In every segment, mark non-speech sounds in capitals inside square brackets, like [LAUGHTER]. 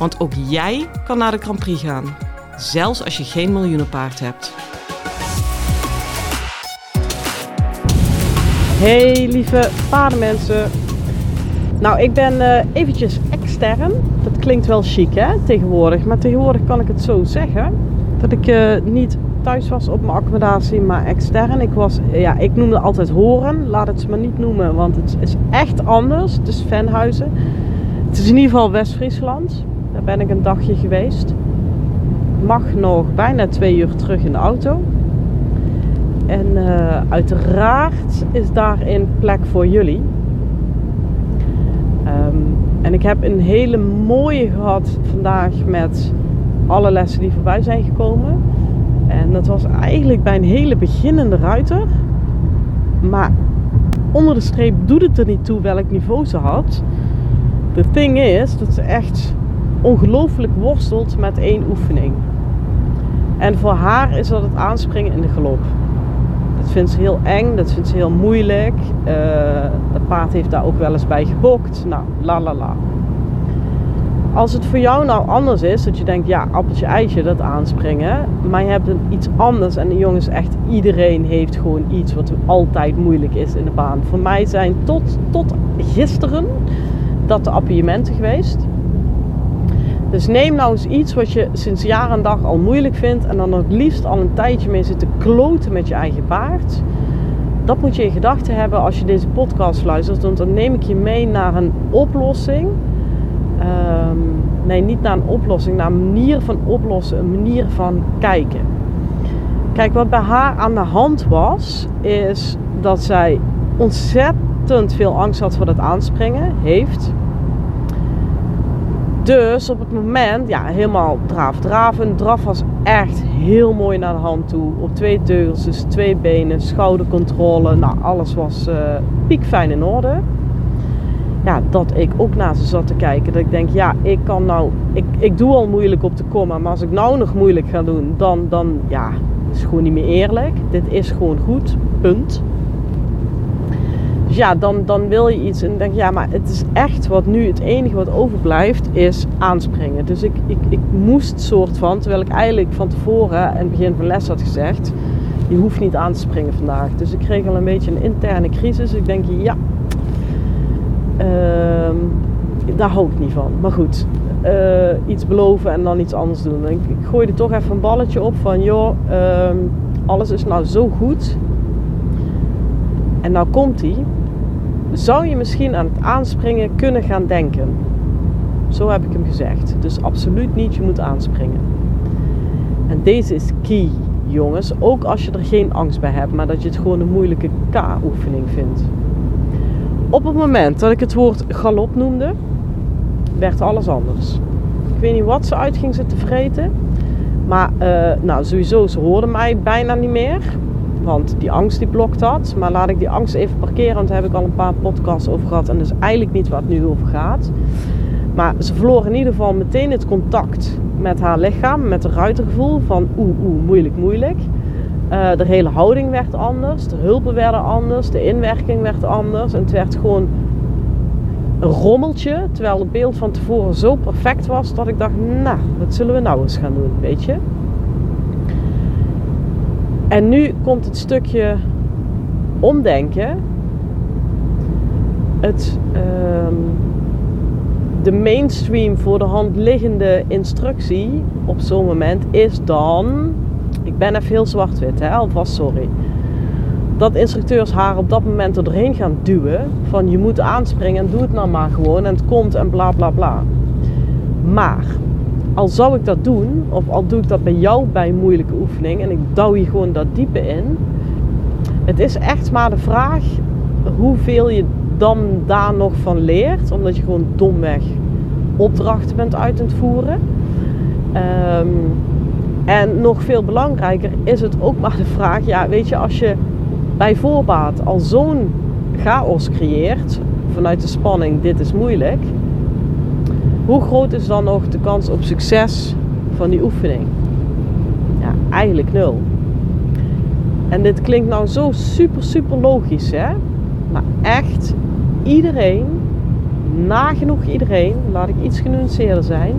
Want ook jij kan naar de Grand Prix gaan, zelfs als je geen miljoenenpaard hebt. Hey lieve paardenmensen. Nou, ik ben uh, eventjes extern. Dat klinkt wel chic hè, tegenwoordig. Maar tegenwoordig kan ik het zo zeggen. Dat ik uh, niet thuis was op mijn accommodatie, maar extern. Ik was, ja, ik noemde altijd Horen. Laat het maar niet noemen, want het is echt anders. Het is Venhuizen. Het is in ieder geval West-Friesland. Ben ik een dagje geweest. Mag nog bijna twee uur terug in de auto. En uh, uiteraard is daarin plek voor jullie. Um, en ik heb een hele mooie gehad vandaag met alle lessen die voorbij zijn gekomen. En dat was eigenlijk bij een hele beginnende ruiter. Maar onder de streep doet het er niet toe welk niveau ze had. De thing is dat ze echt ongelooflijk worstelt met één oefening. En voor haar is dat het aanspringen in de galop. Dat vindt ze heel eng, dat vindt ze heel moeilijk. Uh, het paard heeft daar ook wel eens bij gebokt. Nou, la la la. Als het voor jou nou anders is, dat je denkt, ja, appeltje eitje, dat aanspringen. Maar je hebt een, iets anders. En de jongens, echt iedereen heeft gewoon iets wat altijd moeilijk is in de baan. Voor mij zijn tot, tot gisteren dat de appiëmenten geweest. Dus neem nou eens iets wat je sinds jaar en dag al moeilijk vindt. En dan het liefst al een tijdje mee zit te kloten met je eigen paard. Dat moet je in gedachten hebben als je deze podcast luistert. Want dan neem ik je mee naar een oplossing Um, nee, niet naar een oplossing, naar een manier van oplossen, een manier van kijken. Kijk, wat bij haar aan de hand was, is dat zij ontzettend veel angst had voor het aanspringen, heeft. Dus op het moment, ja, helemaal draaf draven. Draf was echt heel mooi naar de hand toe. Op twee teugels, dus twee benen, schoudercontrole. Nou, alles was uh, piekfijn in orde ja, dat ik ook naar ze zat te kijken. Dat ik denk, ja, ik kan nou, ik, ik doe al moeilijk op de komma, maar als ik nou nog moeilijk ga doen, dan, dan ja, is gewoon niet meer eerlijk. Dit is gewoon goed, punt. Dus ja, dan, dan wil je iets en denk ja, maar het is echt wat nu het enige wat overblijft is aanspringen. Dus ik, ik, ik moest soort van, terwijl ik eigenlijk van tevoren in het begin van les had gezegd, je hoeft niet aan te springen vandaag. Dus ik kreeg al een beetje een interne crisis. Ik denk, ja, Uh, daar hou ik niet van. Maar goed, uh, iets beloven en dan iets anders doen. Ik, ik gooi er toch even een balletje op van, joh, uh, alles is nou zo goed. En nou komt hij. Zou je misschien aan het aanspringen kunnen gaan denken? Zo heb ik hem gezegd. Dus absoluut niet, je moet aanspringen. En deze is key, jongens. Ook als je er geen angst bij hebt, maar dat je het gewoon een moeilijke K-oefening vindt. Op het moment dat ik het woord galop noemde, werd alles anders. Ik weet niet wat ze uit ging zitten vreten. Maar uh, nou, sowieso, ze hoorden mij bijna niet meer. Want die angst die blokt dat. Maar laat ik die angst even parkeren, want daar heb ik al een paar podcasts over gehad. En dat is eigenlijk niet waar het nu over gaat. Maar ze verloor in ieder geval meteen het contact met haar lichaam, met het ruitergevoel van oeh, oeh, moeilijk, moeilijk. Uh, de hele houding werd anders, de hulpen werden anders, de inwerking werd anders. En het werd gewoon een rommeltje. Terwijl het beeld van tevoren zo perfect was dat ik dacht, nou, wat zullen we nou eens gaan doen, weet je. En nu komt het stukje omdenken. Het, uh, de mainstream voor de hand liggende instructie op zo'n moment is dan ik ben even heel zwart-wit, hè, alvast sorry. Dat instructeurs haar op dat moment er doorheen gaan duwen. Van je moet aanspringen en doe het nou maar gewoon en het komt en bla bla bla. Maar al zou ik dat doen, of al doe ik dat bij jou bij een moeilijke oefening en ik douw je gewoon dat diepe in. Het is echt maar de vraag hoeveel je dan daar nog van leert, omdat je gewoon domweg opdrachten bent uit het voeren. Ehm, en nog veel belangrijker is het ook maar de vraag, ja, weet je, als je bij voorbaat al zo'n chaos creëert vanuit de spanning, dit is moeilijk, hoe groot is dan nog de kans op succes van die oefening? Ja, eigenlijk nul. En dit klinkt nou zo super, super logisch, hè? Maar echt, iedereen, nagenoeg iedereen, laat ik iets genuanceerder zijn,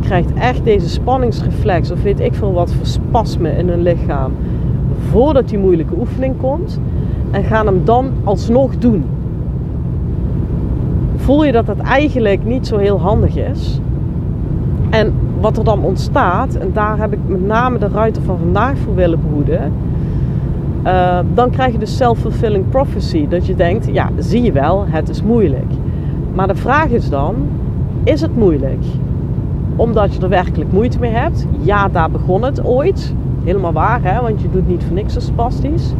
krijgt echt deze spanningsreflex of weet ik veel wat voor spasme in hun lichaam voordat die moeilijke oefening komt en gaan hem dan alsnog doen. Voel je dat dat eigenlijk niet zo heel handig is? En wat er dan ontstaat, en daar heb ik met name de ruiter van vandaag voor willen behoeden, uh, dan krijg je de self-fulfilling prophecy. Dat je denkt, ja, zie je wel, het is moeilijk. Maar de vraag is dan, is het moeilijk? Omdat je er werkelijk moeite mee hebt? Ja, daar begon het ooit. Helemaal waar, hè? want je doet niet voor niks zo spastisch.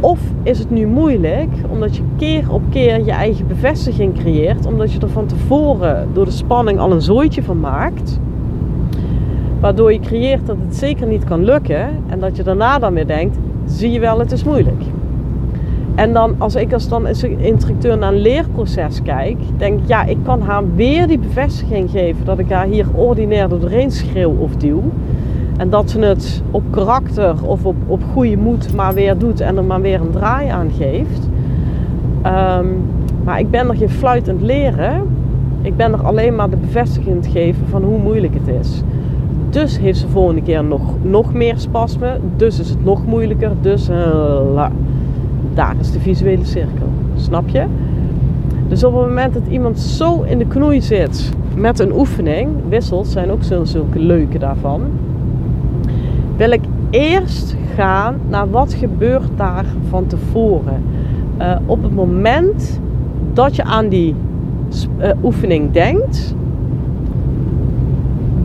Of is het nu moeilijk omdat je keer op keer je eigen bevestiging creëert, omdat je er van tevoren door de spanning al een zooitje van maakt, waardoor je creëert dat het zeker niet kan lukken en dat je daarna dan weer denkt, zie je wel, het is moeilijk. En dan als ik als dan als instructeur naar een leerproces kijk, denk ik, ja, ik kan haar weer die bevestiging geven dat ik haar hier ordinair doorheen schreeuw of duw. En dat ze het op karakter of op, op goede moed maar weer doet en er maar weer een draai aan geeft. Ehm, maar ik ben er geen fluit aan het leren. Ik ben er alleen maar de bevestiging geven van hoe moeilijk het is. Dus heeft ze volgende keer nog, nog meer spasme. Dus is het nog moeilijker. Dus uh, daar is de visuele cirkel. Snap je? Dus op het moment dat iemand zo in de knoei zit met een oefening, wissels zijn ook zulke leuke daarvan wil ik eerst gaan naar wat gebeurt daar van tevoren. Uh, op het moment dat je aan die uh, oefening denkt,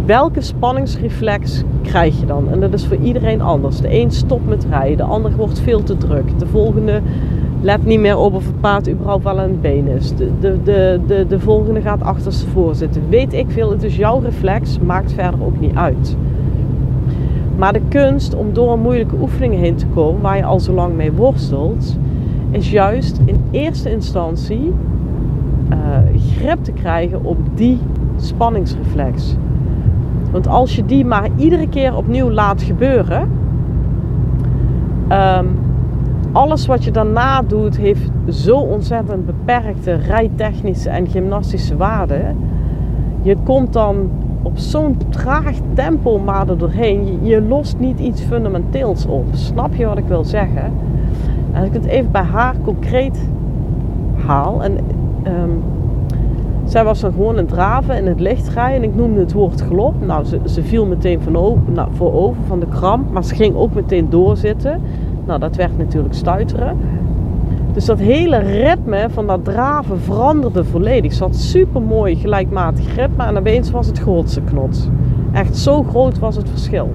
welke spanningsreflex krijg je dan? En dat is voor iedereen anders. De een stopt met rijden, de ander wordt veel te druk. De volgende let niet meer op of het paard überhaupt wel aan het been is. De, de, de, de, de volgende gaat achterstevoor zitten. Weet ik veel, het is jouw reflex, maakt verder ook niet uit. Maar de kunst om door moeilijke oefeningen heen te komen, waar je al zo lang mee worstelt, is juist in eerste instantie uh, grip te krijgen op die spanningsreflex. Want als je die maar iedere keer opnieuw laat gebeuren, um, alles wat je daarna doet heeft zo ontzettend beperkte rijtechnische en gymnastische waarde. Je komt dan op zo'n traag tempo maar er doorheen. Je, lost niet iets fundamenteels op. Snap je wat ik wil zeggen? En als ik het even bij haar concreet haal. En um, zij was dan gewoon een draven in het lichtrijden. En ik noemde het woord gelop. Nou, ze, ze viel meteen van over, nou, voor over van de kramp. Maar ze ging ook meteen doorzitten. Nou, dat werd natuurlijk stuiteren. Dus dat hele ritme van dat draven veranderde volledig. Ze had super mooi gelijkmatig ritme en opeens was het grootste knot. Echt zo groot was het verschil.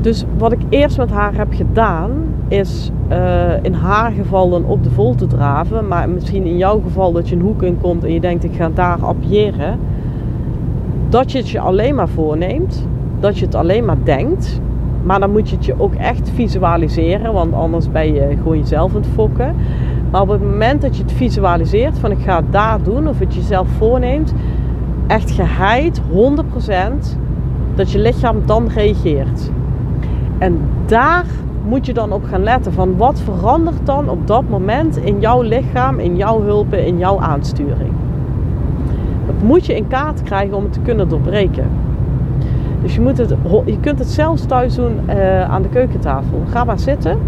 Dus wat ik eerst met haar heb gedaan, is uh, in haar geval dan op de vol te draven. Maar misschien in jouw geval dat je een hoek in komt en je denkt ik ga daar appiëren. Dat je het je alleen maar voorneemt. Dat je het alleen maar denkt. Maar dan moet je het je ook echt visualiseren, want anders ben je gewoon jezelf aan het fokken. Maar op het moment dat je het visualiseert van ik ga het daar doen of het jezelf voorneemt, echt geheid 100% dat je lichaam dan reageert. En daar moet je dan op gaan letten van wat verandert dan op dat moment in jouw lichaam, in jouw hulpen, in jouw aansturing. Dat moet je in kaart krijgen om het te kunnen doorbreken. Dus je, moet het, je kunt het zelfs thuis doen uh, aan de keukentafel. Ga maar zitten.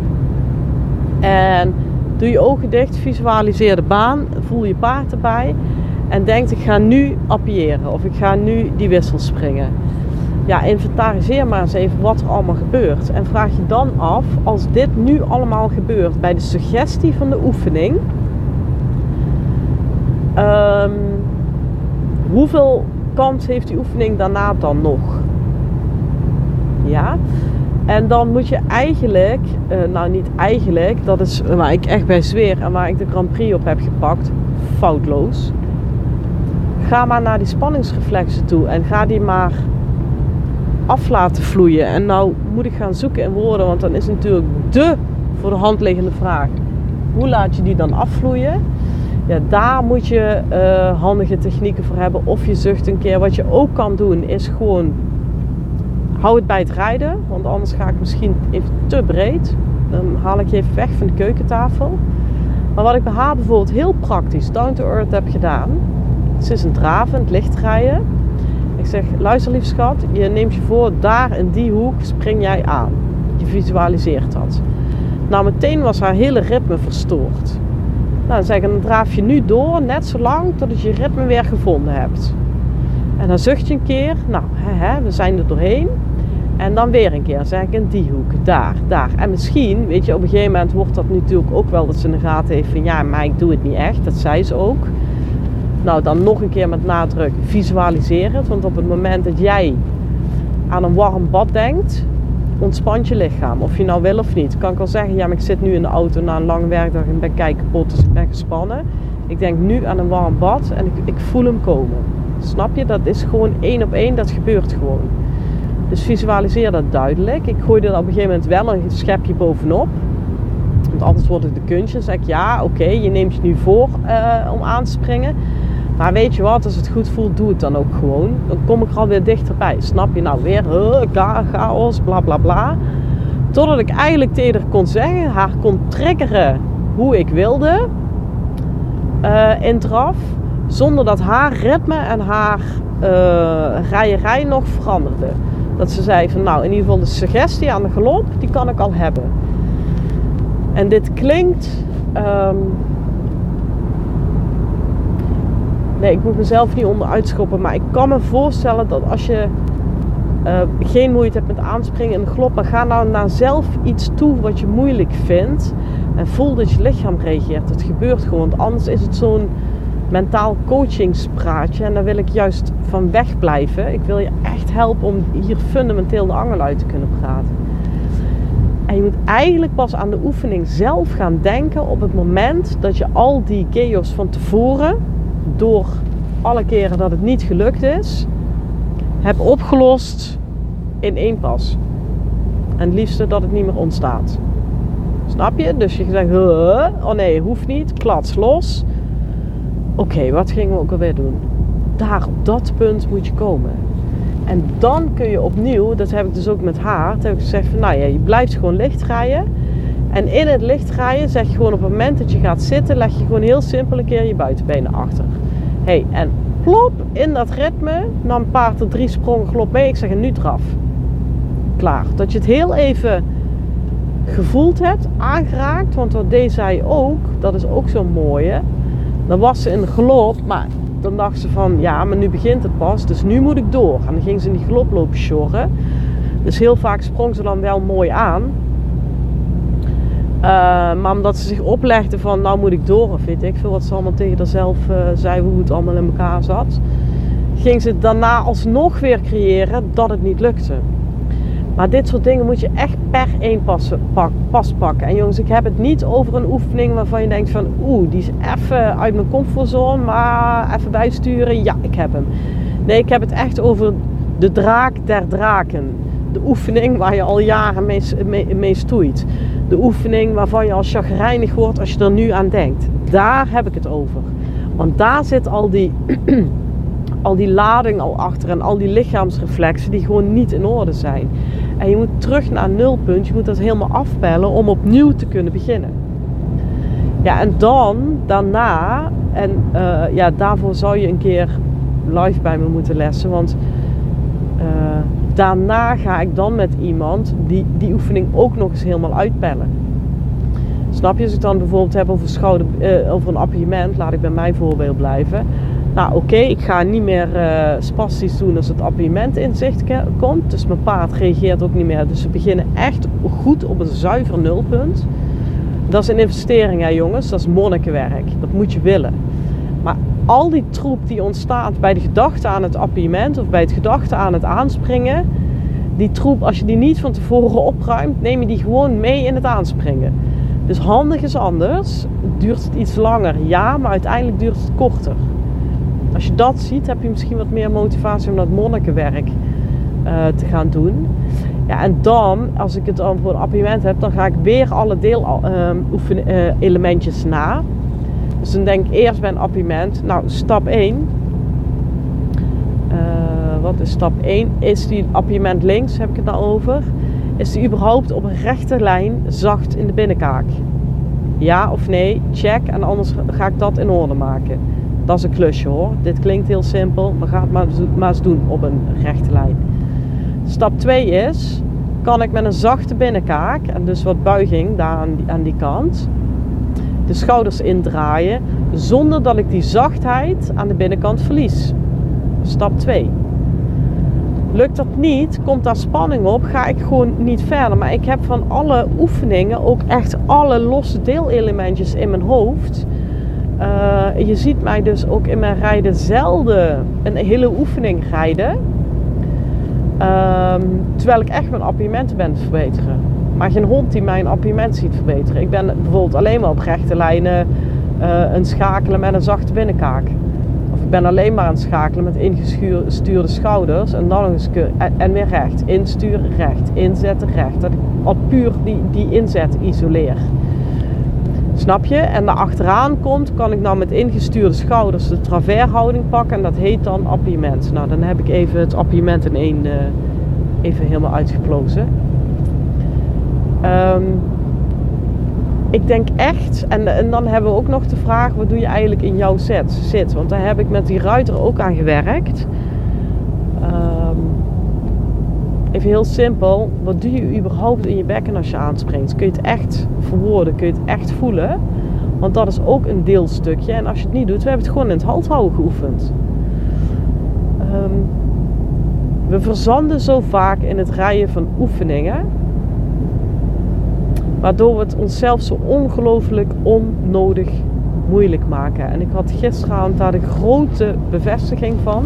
En doe je ogen dicht, visualiseer de baan, voel je paard erbij. En denk ik ga nu appiëren of ik ga nu die wissel springen. Ja, inventariseer maar eens even wat er allemaal gebeurt. En vraag je dan af, als dit nu allemaal gebeurt bij de suggestie van de oefening. Um, hoeveel kans heeft die oefening daarna dan nog? Ja. En dan moet je eigenlijk, uh, nou niet eigenlijk, dat is waar ik echt bij zweer en waar ik de Grand Prix op heb gepakt, foutloos. Ga maar naar die spanningsreflexen toe en ga die maar af laten vloeien. En nou moet ik gaan zoeken in woorden, want dan is natuurlijk de voor de hand liggende vraag: hoe laat je die dan afvloeien? Ja, daar moet je uh, handige technieken voor hebben. Of je zucht een keer. Wat je ook kan doen, is gewoon hou het bij het rijden. Want anders ga ik misschien even te breed. Dan haal ik je even weg van de keukentafel. Maar wat ik bij haar bijvoorbeeld heel praktisch, down to earth heb gedaan. Ze is een dravend, licht rijden. Ik zeg, luister lief schat, je neemt je voor, daar in die hoek spring jij aan. Je visualiseert dat. Nou, meteen was haar hele ritme verstoord. Nou, dan zeg ik, dan draaf je nu door, net zo lang totdat je ritme weer gevonden hebt. En dan zucht je een keer, nou, hè, hè, we zijn er doorheen. En dan weer een keer, zeg ik in die hoek, daar, daar. En misschien, weet je, op een gegeven moment wordt dat natuurlijk ook wel dat ze in de gaten heeft van ja, maar ik doe het niet echt. Dat zei ze ook. Nou, dan nog een keer met nadruk, visualiseer het. Want op het moment dat jij aan een warm bad denkt, ontspant je lichaam. Of je nou wil of niet. Kan ik wel zeggen, ja, maar ik zit nu in de auto na een lange werkdag en ben kijk kapot, dus ik ben gespannen. Ik denk nu aan een warm bad en ik, ik voel hem komen. Snap je? Dat is gewoon één op één, dat gebeurt gewoon. Dus visualiseer dat duidelijk. Ik gooi er op een gegeven moment wel een schepje bovenop. Want anders wordt het de kunstje. zeg ik ja, oké, je neemt je nu voor uh, om aan te springen. Maar weet je wat, als het goed voelt, doe het dan ook gewoon. Dan kom ik er alweer dichterbij. Snap je nou weer? Uh, chaos, bla bla bla. Totdat ik eigenlijk tegen kon zeggen, haar kon triggeren hoe ik wilde uh, in draf. Zonder dat haar ritme en haar uh, rijerij nog veranderde. Dat ze zei van nou, in ieder geval de suggestie aan de galop, die kan ik al hebben. En dit klinkt. Um, nee, ik moet mezelf niet onderuit schoppen. Maar ik kan me voorstellen dat als je uh, geen moeite hebt met aanspringen in de galop, maar ga nou naar zelf iets toe wat je moeilijk vindt. En voel dat je lichaam reageert. Het gebeurt gewoon. Anders is het zo'n mentaal coachingspraatje. En daar wil ik juist van wegblijven. Ik wil je echt helpen om hier fundamenteel de angel uit te kunnen praten. En je moet eigenlijk pas aan de oefening zelf gaan denken op het moment dat je al die chaos van tevoren, door alle keren dat het niet gelukt is, hebt opgelost in één pas. En het liefste dat het niet meer ontstaat. Snap je? Dus je zegt, oh nee, hoeft niet, klats los. Oké, wat gingen we ook alweer doen? Daar, op dat punt moet je komen. En dan kun je opnieuw, dat heb ik dus ook met haar, heb ik gezegd van nou ja, je blijft gewoon licht rijden. En in het licht rijden zeg je gewoon op het moment dat je gaat zitten, leg je gewoon heel simpel een keer je buitenbenen achter. hey, en plop, in dat ritme, nam paard er drie sprongen glop mee. Ik zeg en nu draf. Klaar. Dat je het heel even gevoeld hebt, aangeraakt. Want wat deed zij ook, dat is ook zo'n mooie. Dan was ze in de galop, maar dan dacht ze van ja, maar nu begint het pas, dus nu moet ik door. En dan ging ze in die galop lopen sjorren. Dus heel vaak sprong ze dan wel mooi aan. Uh, maar omdat ze zich oplegde van nou moet ik door, of weet ik veel wat ze allemaal tegen haarzelf uh, zei, hoe het allemaal in elkaar zat. Ging ze daarna alsnog weer creëren dat het niet lukte. Maar dit soort dingen moet je echt per één pas, pak, pas pakken. En jongens, ik heb het niet over een oefening waarvan je denkt van... Oeh, die is even uit mijn comfortzone, maar even bijsturen. Ja, ik heb hem. Nee, ik heb het echt over de draak der draken. De oefening waar je al jaren mee, mee, mee stoeit. De oefening waarvan je al chagrijnig wordt als je er nu aan denkt. Daar heb ik het over. Want daar zit al die, [CLEARS THROAT] al die lading al achter en al die lichaamsreflexen die gewoon niet in orde zijn. En je moet terug naar nulpunt. Je moet dat helemaal afpellen om opnieuw te kunnen beginnen. Ja, en dan, daarna, en uh, ja, daarvoor zou je een keer live bij me moeten lessen. Want uh, daarna ga ik dan met iemand die die oefening ook nog eens helemaal uitpellen. Snap je? Als ik dan bijvoorbeeld heb over, schouder, uh, over een appartement, laat ik bij mijn voorbeeld blijven. Nou oké, ik ga niet meer uh, spastisch doen als het appartement in zicht komt. Dus mijn paard reageert ook niet meer. Dus we beginnen echt goed op een zuiver nulpunt. Dat is een investering hè jongens, dat is monnikenwerk. Dat moet je willen. Maar al die troep die ontstaat bij de gedachte aan het appartement of bij het gedachte aan het aanspringen. Die troep, als je die niet van tevoren opruimt, neem je die gewoon mee in het aanspringen. Dus handig is anders. Duurt het iets langer? Ja, maar uiteindelijk duurt het korter. Als je dat ziet, heb je misschien wat meer motivatie om dat monnikenwerk uh, te gaan doen. Ja, en dan, als ik het dan voor een appartement heb, dan ga ik weer alle deelelementjes uh, na. Dus dan denk ik eerst bij een appartement, nou stap 1. Uh, wat is stap 1? Is die appartement links, heb ik het nou over? Is die überhaupt op een rechte lijn zacht in de binnenkaak? Ja of nee? Check. En anders ga ik dat in orde maken. Dat is een klusje hoor. Dit klinkt heel simpel, maar ga het maar, eens doen op een rechte lijn. Stap 2 is, kan ik met een zachte binnenkaak en dus wat buiging daar aan die, aan die kant, de schouders indraaien zonder dat ik die zachtheid aan de binnenkant verlies. Stap 2. Lukt dat niet, komt daar spanning op, ga ik gewoon niet verder. Maar ik heb van alle oefeningen ook echt alle losse deelelementjes in mijn hoofd. Uh, je ziet mij dus ook in mijn rijden zelden een hele oefening rijden. Um, terwijl ik echt mijn appiëmenten ben te verbeteren. Maar geen hond die mijn appiëment ziet verbeteren. Ik ben bijvoorbeeld alleen maar op rechte lijnen uh, een schakelen met een zachte binnenkaak. Of ik ben alleen maar aan schakelen met ingestuurde schouders. En dan nog eens en weer recht. Insturen, recht. Inzetten, recht. Dat ik al puur die, die inzet isoleer. Snap je? En daar achteraan komt, kan ik nou met ingestuurde schouders de travershouding pakken. En dat heet dan appiëment. Nou, dan heb ik even het appiëment in één uh, even helemaal uitgeplozen. Um, ik denk echt, en, en, dan hebben we ook nog de vraag, wat doe je eigenlijk in jouw set, zit? Want daar heb ik met die ruiter ook aan gewerkt. Um, even heel simpel, wat doe je überhaupt in je bekken als je aanspringt? Kun je het echt verwoorden? Kun je het echt voelen? Want dat is ook een deelstukje. En als je het niet doet, we hebben het gewoon in het houden geoefend. Um, we verzanden zo vaak in het rijden van oefeningen. Waardoor we het onszelf zo ongelooflijk onnodig moeilijk maken. En ik had gisteravond daar de grote bevestiging van.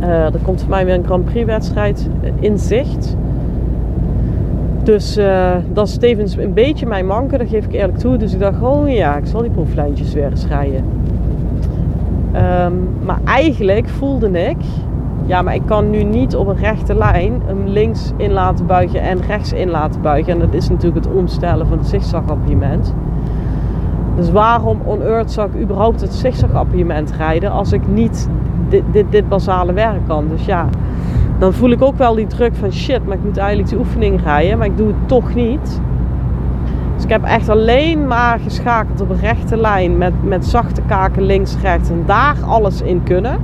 Uh, er komt voor mij weer een Grand Prix wedstrijd in zicht. Dus uh, dat is tevens een beetje mijn manke, dat geef ik eerlijk toe. Dus ik dacht, oh ja, ik zal die proeflijntjes weer eens rijden. Um, maar eigenlijk voelde ik, ja, maar ik kan nu niet op een rechte lijn hem links in laten buigen en rechts in laten buigen. En dat is natuurlijk het omstellen van het zigzagappartement. Dus waarom on earth zou ik überhaupt het zigzagappartement rijden als ik niet dit, dit, dit basale werk kan? Dus ja, dan voel ik ook wel die druk van shit, maar ik moet eigenlijk die oefening rijden, maar ik doe het toch niet. Dus ik heb echt alleen maar geschakeld op een rechte lijn met, met zachte kaken links, rechts en daar alles in kunnen.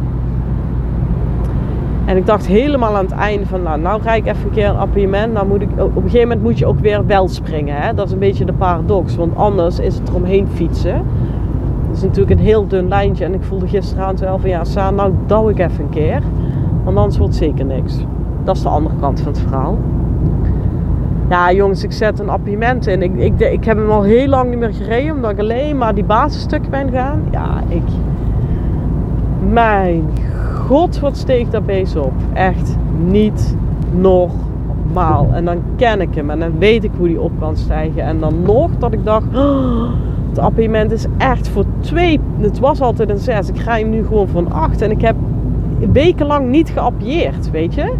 En ik dacht helemaal aan het einde van, nou, nou rijd ik even een keer een appartement. Nou moet ik, op een gegeven moment moet je ook weer wel springen. Hè? Dat is een beetje de paradox, want anders is het eromheen fietsen. Het is natuurlijk een heel dun lijntje. En ik voelde gisteravond wel van, ja, Sa, nou douw ik even een keer. Want anders wordt zeker niks. Dat is de andere kant van het verhaal. Ja, jongens, ik zet een appartement in. Ik, ik, ik heb hem al heel lang niet meer gereden, omdat ik alleen maar die basisstuk ben gaan. Ja, ik. Mijn god, wat steeg daar beest op. Echt niet normaal. En dan ken ik hem en dan weet ik hoe die op kan stijgen. En dan nog dat ik dacht, het appartement is echt voor twee. Het was altijd een 6. Ik ga hem nu gewoon voor een 8. En ik heb wekenlang niet geappieerd, weet je.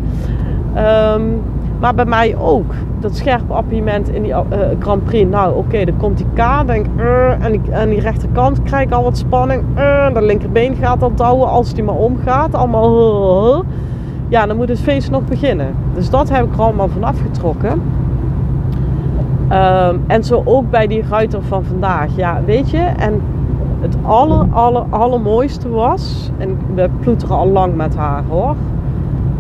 Um, maar bij mij ook. Dat scherpe appiëment in die uh, Grand Prix. Nou, oké, dan komt die K. Denk, uh, en, die, aan die rechterkant krijg ik al wat spanning. Uh, de linkerbeen gaat al touwen als die maar omgaat. Allemaal. Ja, dan moet het feest nog beginnen. Dus dat heb ik er allemaal vanaf getrokken. Um, en zo ook bij die ruiter van vandaag. Ja, weet je. En het aller, aller, allermooiste was. En we ploeteren al lang met haar hoor.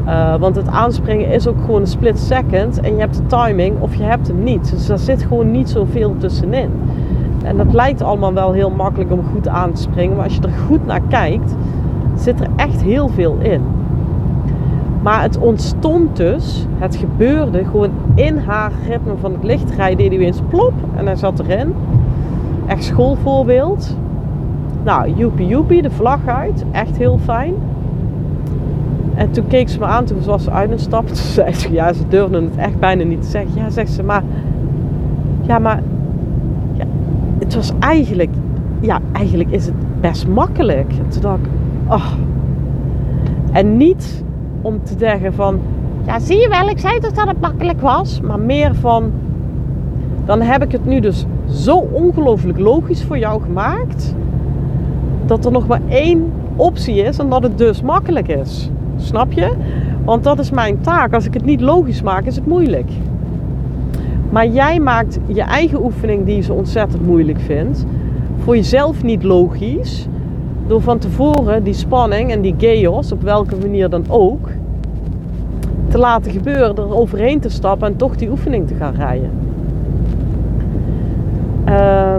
Uh, want het aanspringen is ook gewoon een split second. En je hebt de timing of je hebt hem niet. Dus daar zit gewoon niet zoveel tussenin. En dat lijkt allemaal wel heel makkelijk om goed aan te springen. Maar als je er goed naar kijkt, zit er echt heel veel in. Maar het ontstond dus, het gebeurde gewoon in haar ritme van het lichtrijden. Deed hij eens plop en hij zat erin. Echt schoolvoorbeeld. Nou, joepie joepie, de vlag uit. Echt heel fijn. En toen keek ze me aan, toen was ze uit een stap. [LAUGHS] Toen zei ze, ja, ze durfde het echt bijna niet te zeggen. Ja, zegt ze, maar... Ja, maar het was eigenlijk, ja, eigenlijk is het best makkelijk. En toen dacht ik, oh. En niet om te zeggen van, ja, zie je wel, ik zei toch dat het makkelijk was. Maar meer van, dan heb ik het nu dus zo ongelooflijk logisch voor jou gemaakt. Dat er nog maar één optie is en dat het dus makkelijk is. Snap je? Want dat is mijn taak. Als ik het niet logisch maak, is het moeilijk. Maar jij maakt je eigen oefening die je zo ontzettend moeilijk vindt, voor jezelf niet logisch. Door van tevoren die spanning en die chaos, op welke manier dan ook, te laten gebeuren, er overheen te stappen en toch die oefening te gaan rijden. Uh,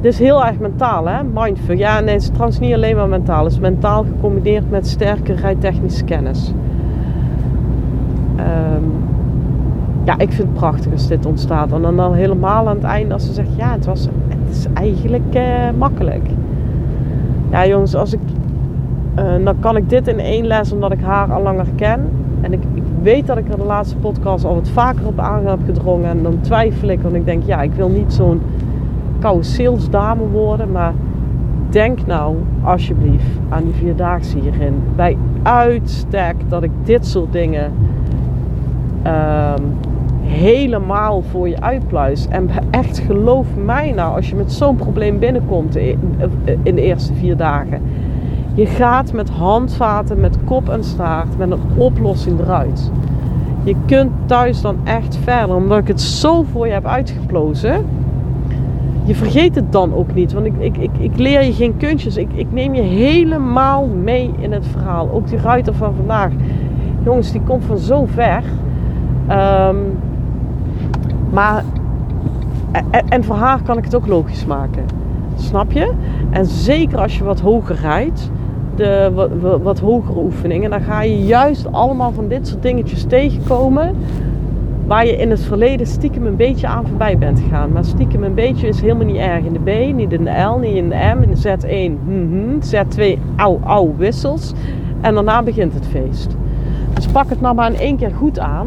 dit is heel erg mentaal, hè? Mindfuck. Ja, nee, het is trouwens niet alleen maar mentaal. Het is mentaal gecombineerd met sterke rijtechnische kennis. Um, ja, ik vind het prachtig als dit ontstaat. En dan, dan helemaal aan het einde als ze zegt, ja, het, was, het is eigenlijk uh, makkelijk. Ja, jongens, als ik, uh, dan kan ik dit in één les omdat ik haar al langer ken. En ik, ik weet dat ik er de laatste podcast al wat vaker op aan heb gedrongen. En dan twijfel ik, want ik denk, ja, ik wil niet zo'n koude salesdame worden. Maar denk nou alsjeblieft aan die vierdaagse hierin. Bij uitstek dat ik dit soort dingen um, helemaal voor je uitpluis. En echt geloof mij nou, als je met zo'n probleem binnenkomt in de eerste vier dagen. Je gaat met handvaten, met kop en staart, met een oplossing eruit. Je kunt thuis dan echt verder, omdat ik het zo voor je heb uitgeplozen. Je vergeet het dan ook niet, want ik, ik, ik, leer je geen kunstjes. Ik, ik neem je helemaal mee in het verhaal. Ook die ruiter van vandaag. Jongens, die komt van zo ver. Um, maar, en, voor haar kan ik het ook logisch maken. Snap je? En zeker als je wat hoger rijdt, de wat, hogere oefeningen, dan ga je juist allemaal van dit soort dingetjes tegenkomen. Waar je in het verleden stiekem een beetje aan voorbij bent gegaan. Maar stiekem een beetje is helemaal niet erg in de B, niet in de L, niet in de M, in de Z1, mm Z2, au, au, wissels. En daarna begint het feest. Dus pak het nou maar in één keer goed aan.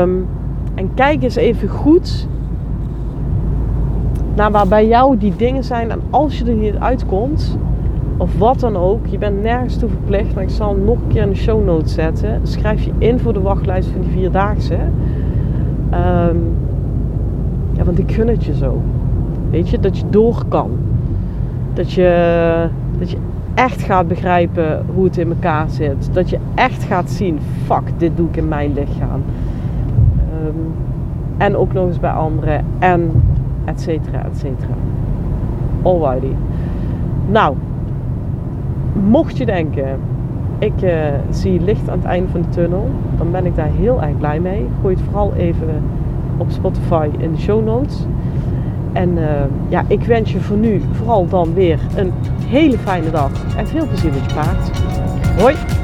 Um, en kijk eens even goed naar waar bij jou die dingen zijn. En als je er niet uitkomt, of wat dan ook, je bent nergens toe verplicht. Maar ik zal hem nog een keer in de show notes zetten. Schrijf je in voor de wachtlijst van die vierdaagse. Um, ja, want ik gun het je zo. Weet je, dat je door kan. Dat je, dat je echt gaat begrijpen hoe het in elkaar zit. Dat je echt gaat zien, fuck, dit doe ik in mijn lichaam. Um, en ook nog eens bij anderen. En et cetera, et cetera. Alrighty. Nou, mocht je denken, ik uh, zie licht aan het einde van de tunnel, dan ben ik daar heel erg blij mee. Gooi het vooral even op Spotify in de show notes. En uh, ja, ik wens je voor nu vooral dan weer een hele fijne dag en veel plezier met je paard. Hoi!